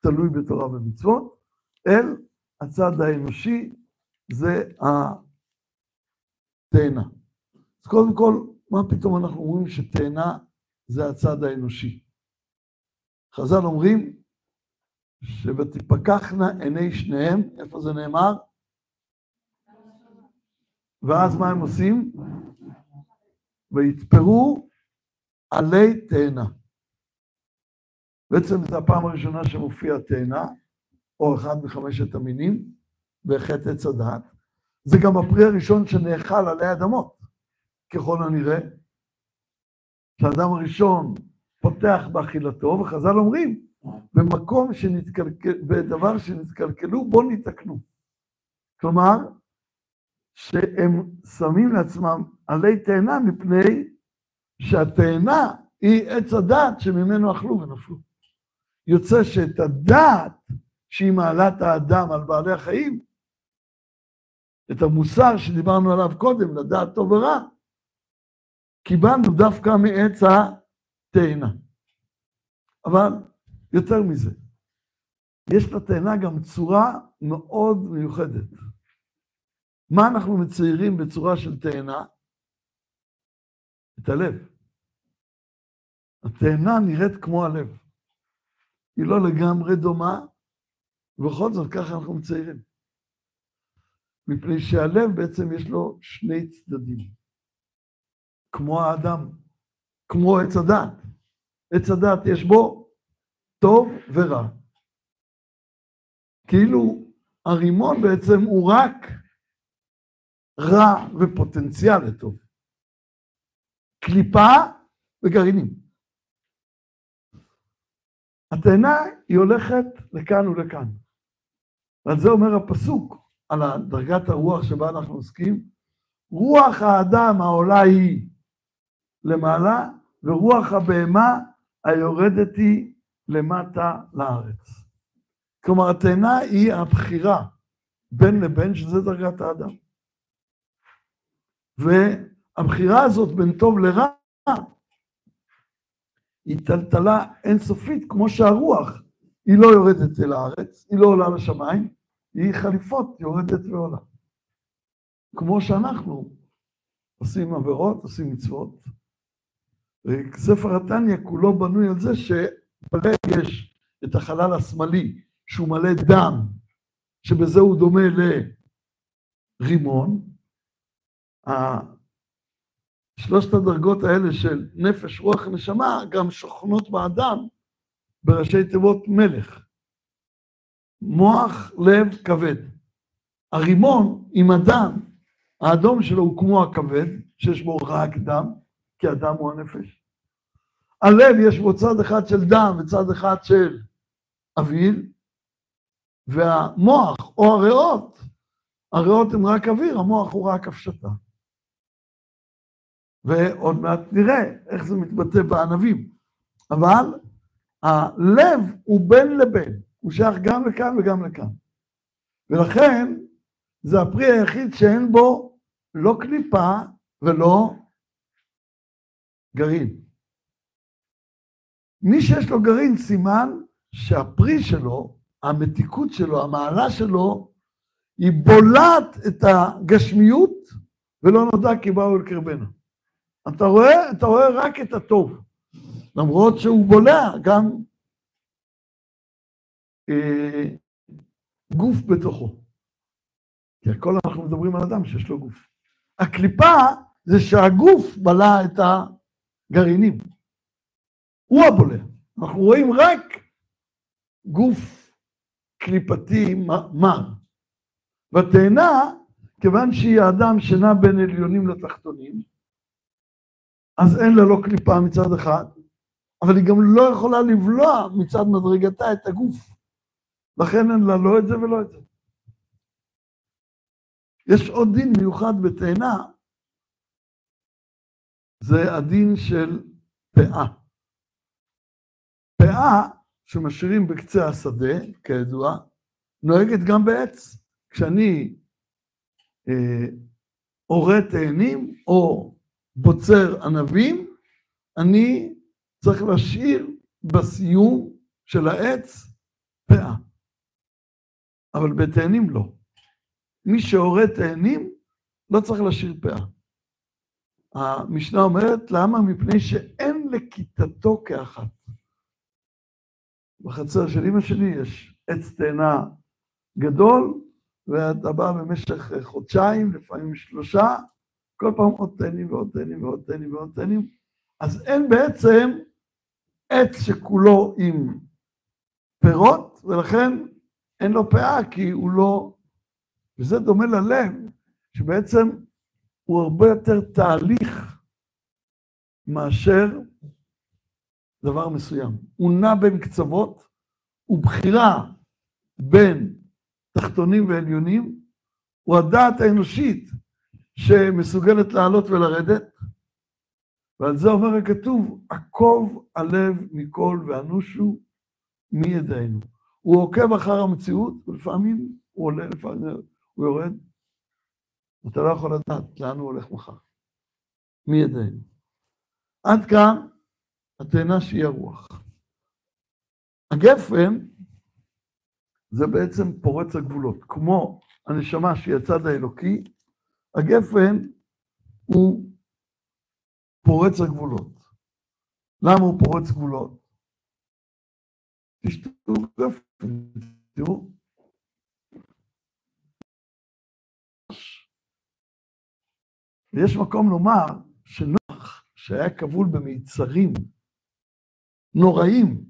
תלוי בתורה ומצוות, אל הצד האנושי זה התאנה. אז קודם כל, מה פתאום אנחנו אומרים שתאנה זה הצד האנושי? חז"ל אומרים, ש"ותפקחנה עיני שניהם", איפה זה נאמר? ואז מה הם עושים? ויתפרו עלי תאנה. בעצם זו הפעם הראשונה שמופיע תאנה, או אחד מחמשת המינים, בחטא עץ הדעת. זה גם הפרי הראשון שנאכל עלי אדמות, ככל הנראה. שהאדם הראשון פותח באכילתו, וחז"ל אומרים, במקום שנתקלקל, בדבר שנתקלקלו, בואו ניתקנו. כלומר, שהם שמים לעצמם עלי תאנה מפני שהתאנה היא עץ הדעת שממנו אכלו ונפלו. יוצא שאת הדעת שהיא מעלת האדם על בעלי החיים, את המוסר שדיברנו עליו קודם, לדעת טוב ורע, קיבלנו דווקא מעץ התאנה. אבל יותר מזה, יש לתאנה גם צורה מאוד מיוחדת. מה אנחנו מציירים בצורה של תאנה? את הלב. התאנה נראית כמו הלב. היא לא לגמרי דומה, ובכל זאת ככה אנחנו מציירים. מפני שהלב בעצם יש לו שני צדדים. כמו האדם, כמו עץ הדת. עץ הדת יש בו טוב ורע. כאילו הרימון בעצם הוא רק רע ופוטנציאל לטוב. קליפה וגרעינים. התאנה היא הולכת לכאן ולכאן. ועל זה אומר הפסוק, על דרגת הרוח שבה אנחנו עוסקים, רוח האדם העולה היא למעלה, ורוח הבהמה היורדת היא למטה לארץ. כלומר, התאנה היא הבחירה בין לבין, שזה דרגת האדם. והבחירה הזאת בין טוב לרע, היא טלטלה אינסופית, כמו שהרוח, היא לא יורדת אל הארץ, היא לא עולה לשמיים, היא חליפות, יורדת ועולה. כמו שאנחנו עושים עבירות, עושים מצוות. וספר התניא כולו בנוי על זה שבלב יש את החלל השמאלי, שהוא מלא דם, שבזה הוא דומה לרימון. שלושת הדרגות האלה של נפש, רוח ונשמה, גם שוכנות באדם בראשי תיבות מלך. מוח, לב, כבד. הרימון עם הדם, האדום שלו הוא כמו הכבד, שיש בו רק דם, כי הדם הוא הנפש. הלב יש בו צד אחד של דם וצד אחד של אוויר, והמוח או הריאות, הריאות הן רק אוויר, המוח הוא רק הפשטה. ועוד מעט נראה איך זה מתבטא בענבים. אבל הלב הוא בין לבין, הוא שייך גם לכאן וגם לכאן. ולכן זה הפרי היחיד שאין בו לא קליפה ולא גרעין. מי שיש לו גרעין סימן שהפרי שלו, המתיקות שלו, המעלה שלו, היא בולעת את הגשמיות ולא נודע כי באו אל קרבנה. אתה רואה, אתה רואה רק את הטוב, למרות שהוא בולע גם אה, גוף בתוכו. כי הכל אנחנו מדברים על אדם שיש לו גוף. הקליפה זה שהגוף בלע את הגרעינים. הוא הבולע. אנחנו רואים רק גוף קליפתי מר. והתאנה, כיוון שהיא האדם שנע בין עליונים לתחתונים, אז אין לה לא קליפה מצד אחד, אבל היא גם לא יכולה לבלוע מצד מדרגתה את הגוף. לכן אין לה לא את זה ולא את זה. יש עוד דין מיוחד בתאנה, זה הדין של פאה. פאה שמשאירים בקצה השדה, כידוע, נוהגת גם בעץ. כשאני אה, תאנים או בוצר ענבים, אני צריך להשאיר בסיום של העץ פאה. אבל בתאנים לא. מי שהורה תאנים לא צריך להשאיר פאה. המשנה אומרת, למה? מפני שאין לכיתתו כאחת. בחצר של אמא שלי יש עץ תאנה גדול, ואתה בא במשך חודשיים, לפעמים שלושה, כל פעם עוד תאנים ועוד תאנים ועוד תאנים ועוד תאנים, אז אין בעצם עץ שכולו עם פירות, ולכן אין לו פאה כי הוא לא... וזה דומה ללב, שבעצם הוא הרבה יותר תהליך מאשר דבר מסוים. הוא נע בין קצוות, הוא בחירה בין תחתונים ועליונים, הוא הדעת האנושית שמסוגלת לעלות ולרדת, ועל זה אומר הכתוב, עקוב הלב מכל ואנושו מי ידענו. הוא עוקב אחר המציאות, ולפעמים הוא עולה, לפעמים הוא יורד. אתה לא יכול לדעת לאן הוא הולך מחר. מי ידענו. עד כאן התאנה שהיא הרוח. הגפן זה בעצם פורץ הגבולות. כמו הנשמה שהיא הצד האלוקי, הגפן הוא פורץ הגבולות. למה הוא פורץ גבולות? תשתו גפן, תראו. ויש מקום לומר שנוח, שהיה כבול במיצרים נוראים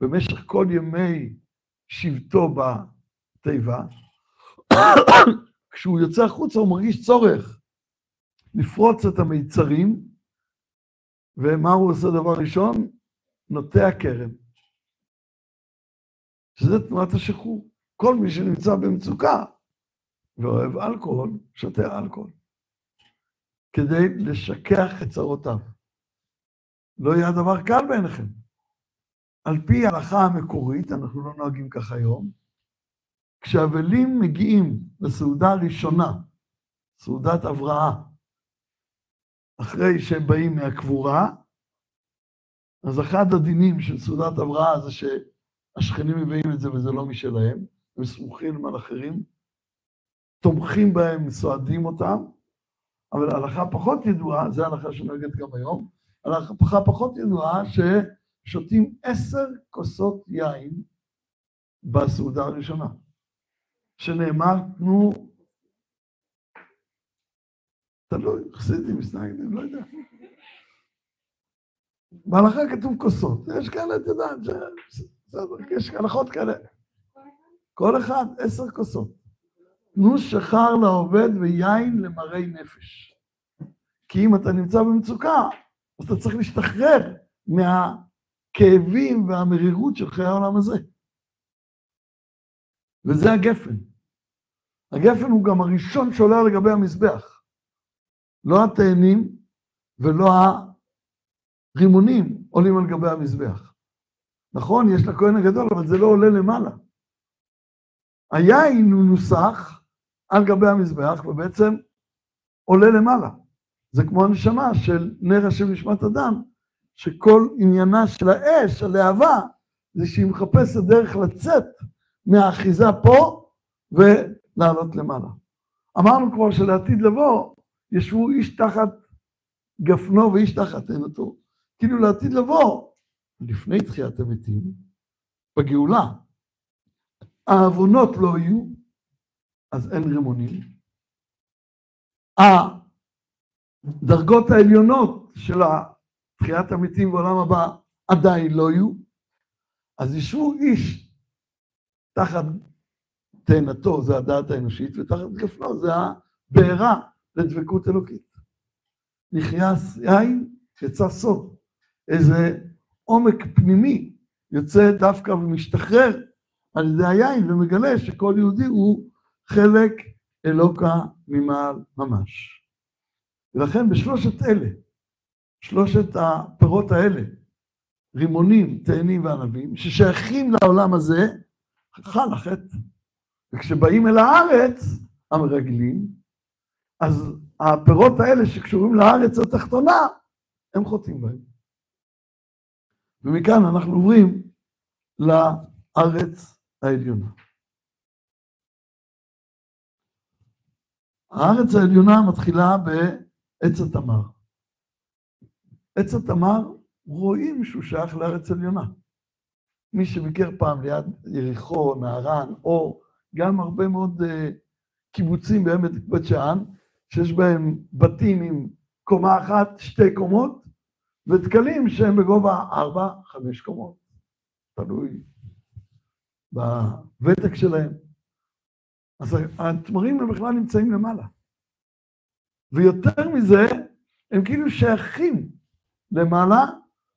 במשך כל ימי שבטו בתיבה, כשהוא יוצא החוצה הוא מרגיש צורך לפרוץ את המיצרים, ומה הוא עושה דבר ראשון? נוטע כרם. שזה תנועת השחרור. כל מי שנמצא במצוקה ואוהב אלכוהול, שותה אלכוהול. כדי לשכח את צרותיו. לא יהיה הדבר קל בעיניכם. על פי ההלכה המקורית, אנחנו לא נוהגים כך היום, כשאבלים מגיעים לסעודה הראשונה, סעודת הבראה, אחרי שהם באים מהקבורה, אז אחד הדינים של סעודת הבראה זה שהשכנים מביאים את זה וזה לא משלהם, הם סמוכים על אחרים, תומכים בהם, סועדים אותם, אבל הלכה פחות ידועה, זו הלכה שנוהגת גם היום, הלכה פחות ידועה ששותים עשר כוסות יין בסעודה הראשונה. שנאמר, תנו, תלוי, חסידים, מסנגדים, לא יודע. בהלכה כתוב כוסות, יש כאלה, את יודעת, יש הלכות כאלה. כל אחד עשר כוסות. תנו שכר לעובד ויין למראי נפש. כי אם אתה נמצא במצוקה, אז אתה צריך להשתחרר מהכאבים והמרירות של חיי העולם הזה. וזה הגפן. הגפן הוא גם הראשון שעולה לגבי המזבח. לא התאנים ולא הרימונים עולים על גבי המזבח. נכון, יש לכהן הגדול, אבל זה לא עולה למעלה. היין הוא נוסח על גבי המזבח, ובעצם עולה למעלה. זה כמו הנשמה של נר השם נשמת אדם, שכל עניינה של האש, הלהבה, זה שהיא מחפשת דרך לצאת מהאחיזה פה ולעלות למעלה. אמרנו כבר שלעתיד לבוא, ישבו איש תחת גפנו ואיש תחת עינתו. כאילו לעתיד לבוא, לפני תחיית המתים, בגאולה, העוונות לא יהיו, אז אין רימונים. הדרגות העליונות של תחיית המתים בעולם הבא עדיין לא יהיו, אז ישבו איש תחת תאנתו, זה הדעת האנושית, ותחת גפנו זה הבעירה לדבקות אלוקית. נכנס יין, יצא סוד. איזה עומק פנימי יוצא דווקא ומשתחרר על ידי היין ומגלה שכל יהודי הוא חלק אלוקה ממעל ממש. ולכן בשלושת אלה, שלושת הפירות האלה, רימונים, תאנים וענבים, ששייכים לעולם הזה, חל החטא. וכשבאים אל הארץ, המרגלים, אז הפירות האלה שקשורים לארץ התחתונה, הם חוטאים בהם. ומכאן אנחנו עוברים לארץ העליונה. הארץ העליונה מתחילה בעץ התמר. עץ התמר, רואים שהוא שייך לארץ עליונה. מי שביקר פעם ליד יריחו, נהרן, או גם הרבה מאוד uh, קיבוצים בעמק בית שאן, שיש בהם בתים עם קומה אחת, שתי קומות, ודקלים שהם בגובה ארבע, חמש קומות, תלוי בוותק שלהם. אז התמרים הם בכלל נמצאים למעלה. ויותר מזה, הם כאילו שייכים למעלה,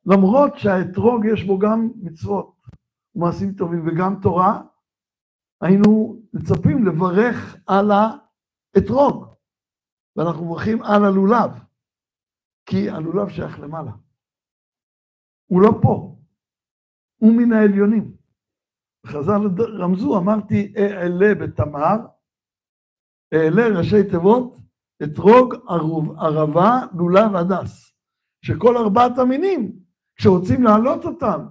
למרות שהאתרוג יש בו גם מצוות ומעשים טובים וגם תורה, היינו מצפים לברך על האתרוג, ואנחנו מברכים על הלולב, כי הלולב שייך למעלה. הוא לא פה, הוא מן העליונים. חז"ל רמזו, אמרתי אעלה בתמר, אעלה ראשי תיבות, אתרוג, ערבה, לולב, הדס. שכל ארבעת המינים, כשרוצים להעלות אותם,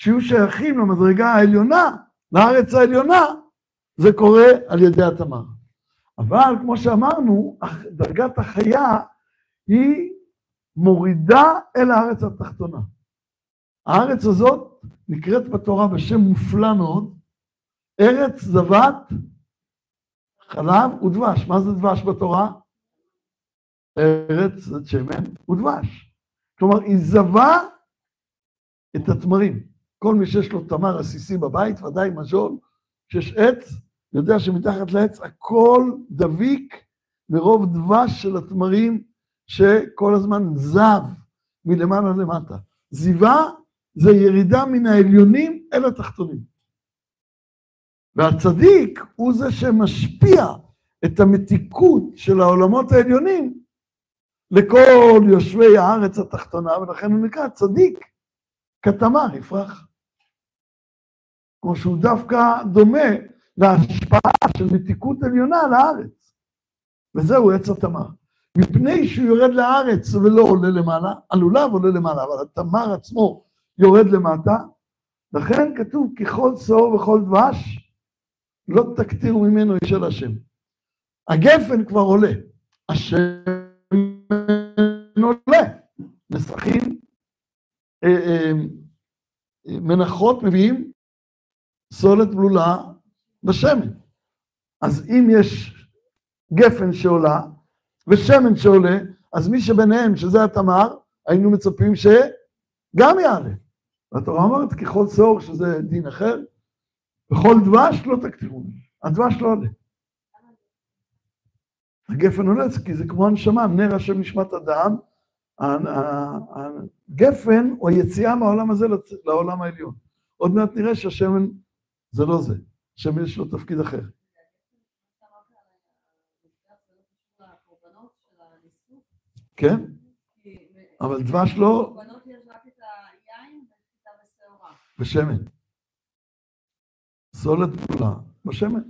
שיהיו שייכים למדרגה העליונה, לארץ העליונה, זה קורה על ידי התמר. אבל כמו שאמרנו, דרגת החיה היא מורידה אל הארץ התחתונה. הארץ הזאת נקראת בתורה בשם מופלא מאוד, ארץ זבת חלב ודבש. מה זה דבש בתורה? ארץ זאת שמן ודבש. כלומר, היא זבה את התמרים. כל מי שיש לו תמר עסיסי בבית, ודאי מז'ול, שיש עץ, יודע שמתחת לעץ הכל דביק מרוב דבש של התמרים שכל הזמן זב מלמעלה למטה. זיווה זה ירידה מן העליונים אל התחתונים. והצדיק הוא זה שמשפיע את המתיקות של העולמות העליונים לכל יושבי הארץ התחתונה, ולכן הוא נקרא צדיק כתמר יפרח. כמו שהוא דווקא דומה להשפעה של מתיקות עליונה על הארץ. וזהו עץ התמר. מפני שהוא יורד לארץ ולא עולה למעלה, הלולב עולה למעלה, אבל התמר עצמו יורד למטה, לכן כתוב ככל שאור וכל דבש, לא תקטירו ממנו איש אל השם. הגפן כבר עולה, השמן עולה. נסכים, אה, אה, מנחות מביאים סולת בלולה בשמן. אז אם יש גפן שעולה ושמן שעולה, אז מי שביניהם, שזה התמר, היינו מצפים שגם יעלה. והתורה אומרת, ככל שאור, שזה דין אחר, בכל דבש לא תקטירו. הדבש לא עולה. הגפן עולה, כי זה כמו הנשמה, נר השם נשמת אדם. הגפן הוא היציאה מהעולם הזה לעולם העליון. עוד מעט נראה שהשמן זה לא זה. השמן יש לו תפקיד אחר. כן, אבל דבש לא... בשמן. סולת גדולה בשמן.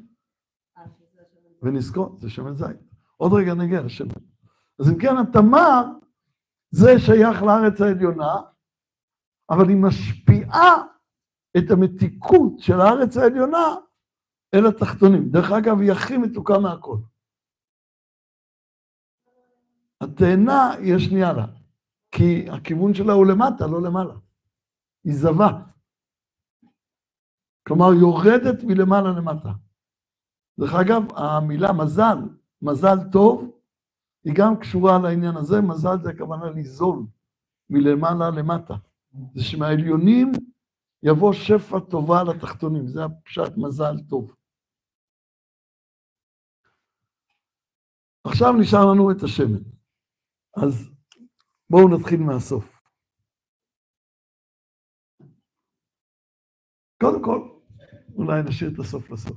ונזכור, זה שמן זית. עוד רגע נגיע לשמן. אז אם כן, התמר זה שייך לארץ העליונה, אבל היא משפיעה את המתיקות של הארץ העליונה אל התחתונים. דרך אגב, היא הכי מתוקה מהכל. התאנה היא השנייה לה, כי הכיוון שלה הוא למטה, לא למעלה. היא זבה. כלומר, יורדת מלמעלה למטה. דרך אגב, המילה מזל, מזל טוב, היא גם קשורה לעניין הזה, מזל זה הכוונה ליזול מלמעלה למטה. זה שמהעליונים יבוא שפע טובה לתחתונים, זה הפשט מזל טוב. עכשיו נשאר לנו את השמן. אז בואו נתחיל מהסוף. קודם כל, אולי נשאיר את הסוף לסוף.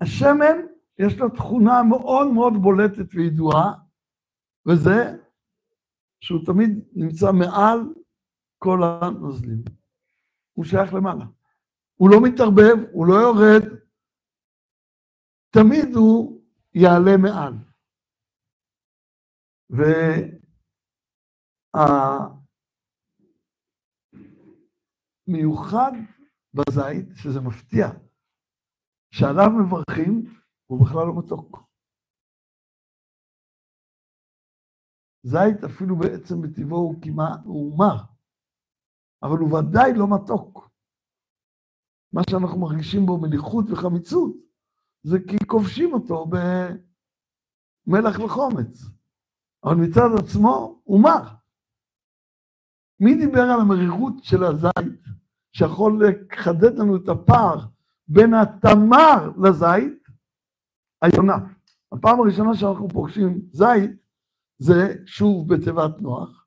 השמן, יש לו תכונה מאוד מאוד בולטת וידועה, וזה שהוא תמיד נמצא מעל כל הנוזלים. הוא שייך למעלה. הוא לא מתערבב, הוא לא יורד, תמיד הוא יעלה מעל. והמיוחד בזית, שזה מפתיע, שעליו מברכים, הוא בכלל לא מתוק. זית אפילו בעצם בטבעו הוא כמעט, הוא מר, אבל הוא ודאי לא מתוק. מה שאנחנו מרגישים בו מליחות וחמיצות, זה כי כובשים אותו במלח וחומץ. אבל מצד עצמו הוא מר. מי דיבר על המרירות של הזית, שיכול לחדד לנו את הפער בין התמר לזית? היונה. הפעם הראשונה שאנחנו פוגשים זית, זה שוב בתיבת נוח,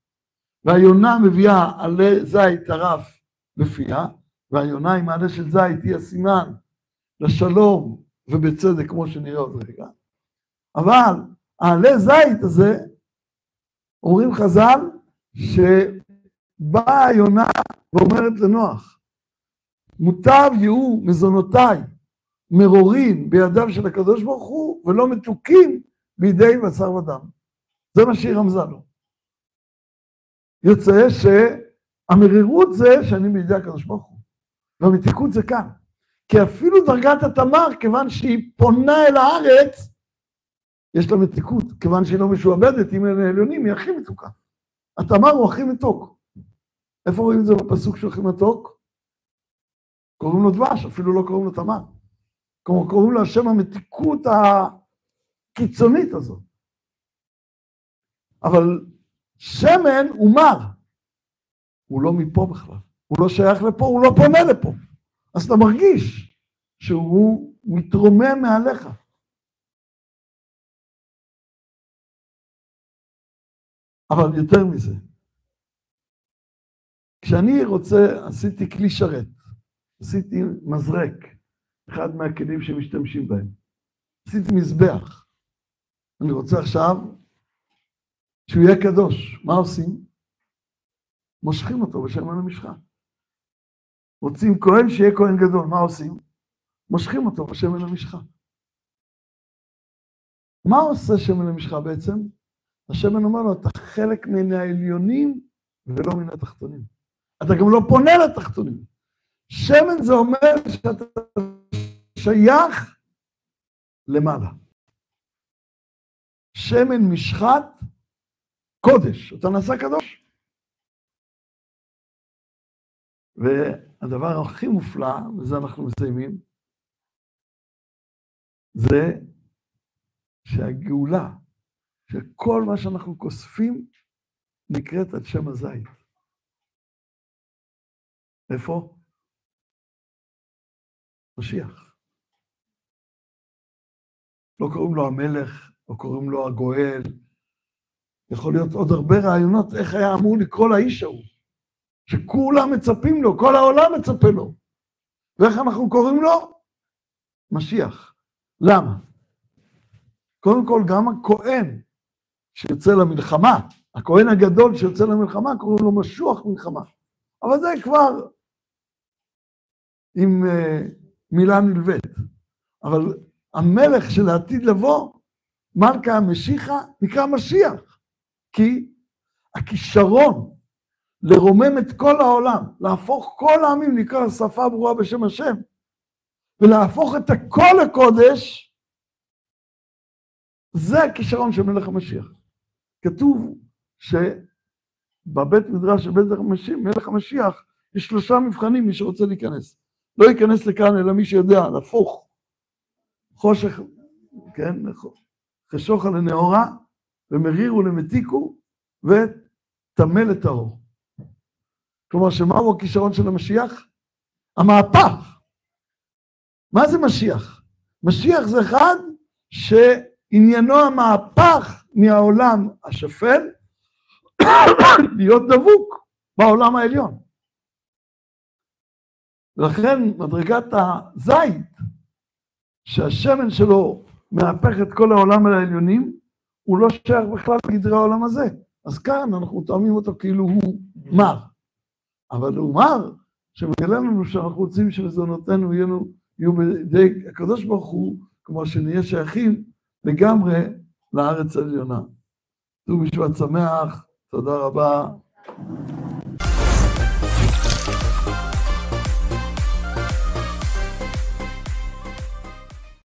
והיונה מביאה עלי זית טרף בפיה, והיונה עם העלה של זית היא הסימן לשלום ובצדק, כמו שנראה עוד רגע. אבל העלה זית הזה, אומרים חז"ל, שבאה היונה ואומרת לנוח, מוטב יהיו מזונותיי מרורים בידיו של הקדוש ברוך הוא, ולא מתוקים בידי בשר ודם. זה מה שהיא רמזה לו. יוצא שהמרירות זה שאני בידי הקדוש ברוך הוא, והמתיקות זה כאן. כי אפילו דרגת התמר, כיוון שהיא פונה אל הארץ, יש לה מתיקות, כיוון שהיא לא משועבדת, אם אלה עליונים, היא הכי מתוקה. התמר הוא הכי מתוק. איפה רואים את זה בפסוק שהוא הכי מתוק? קוראים לו דבש, אפילו לא קוראים לו תמר. כלומר, קוראים לו השם המתיקות הקיצונית הזאת. אבל שמן הוא מר. הוא לא מפה בכלל. הוא לא שייך לפה, הוא לא פונה לפה. אז אתה מרגיש שהוא מתרומם מעליך. אבל יותר מזה, כשאני רוצה, עשיתי כלי שרת, עשיתי מזרק, אחד מהכלים שמשתמשים בהם, עשיתי מזבח. אני רוצה עכשיו שהוא יהיה קדוש. מה עושים? מושכים אותו בשמן המשחה. רוצים כהן שיהיה כהן גדול, מה עושים? מושכים אותו בשמן המשחה. מה עושה שמן המשחה בעצם? השמן אומר לו, אתה חלק מן העליונים ולא מן התחתונים. אתה גם לא פונה לתחתונים. שמן זה אומר שאתה שייך למעלה. שמן משחת, קודש. אתה נעשה קדוש. והדבר הכי מופלא, וזה אנחנו מסיימים, זה שהגאולה, שכל מה שאנחנו כוספים, נקראת על שם הזית. איפה? משיח. לא קוראים לו המלך, לא קוראים לו הגואל. יכול להיות עוד הרבה רעיונות איך היה אמור לקרוא לאיש ההוא. שכולם מצפים לו, כל העולם מצפה לו. ואיך אנחנו קוראים לו? משיח. למה? קודם כל, גם הכהן שיוצא למלחמה, הכהן הגדול שיוצא למלחמה, קוראים לו משוח מלחמה. אבל זה כבר עם uh, מילה נלווית. אבל המלך של העתיד לבוא, מלכה המשיחה, נקרא משיח. כי הכישרון לרומם את כל העולם, להפוך כל העמים נקרא שפה ברורה בשם השם, ולהפוך את הכל לקודש, זה הכישרון של מלך המשיח. כתוב שבבית מדרש של בית מלך המשיח, יש שלושה מבחנים מי שרוצה להיכנס. לא ייכנס לכאן אלא מי שיודע להפוך חושך, כן, חשוכה לנאורה, ומרירו למתיקו, וטמא לטהור. כלומר, שמהו הכישרון של המשיח? המהפך. מה זה משיח? משיח זה אחד שעניינו המהפך מהעולם השפל להיות דבוק בעולם העליון. ולכן מדרגת הזית, שהשמן שלו מהפך את כל העולם על העליונים, הוא לא שייך בכלל לגדרי העולם הזה. אז כאן אנחנו תואמים אותו כאילו הוא מר. אבל הוא מר, שמגלה לנו שאנחנו רוצים שלזונותינו יהיו, בידי הקדוש ברוך הוא, כמו שנהיה שייכים לגמרי לארץ העליונה. ט"ו בשבט שמח, תודה רבה.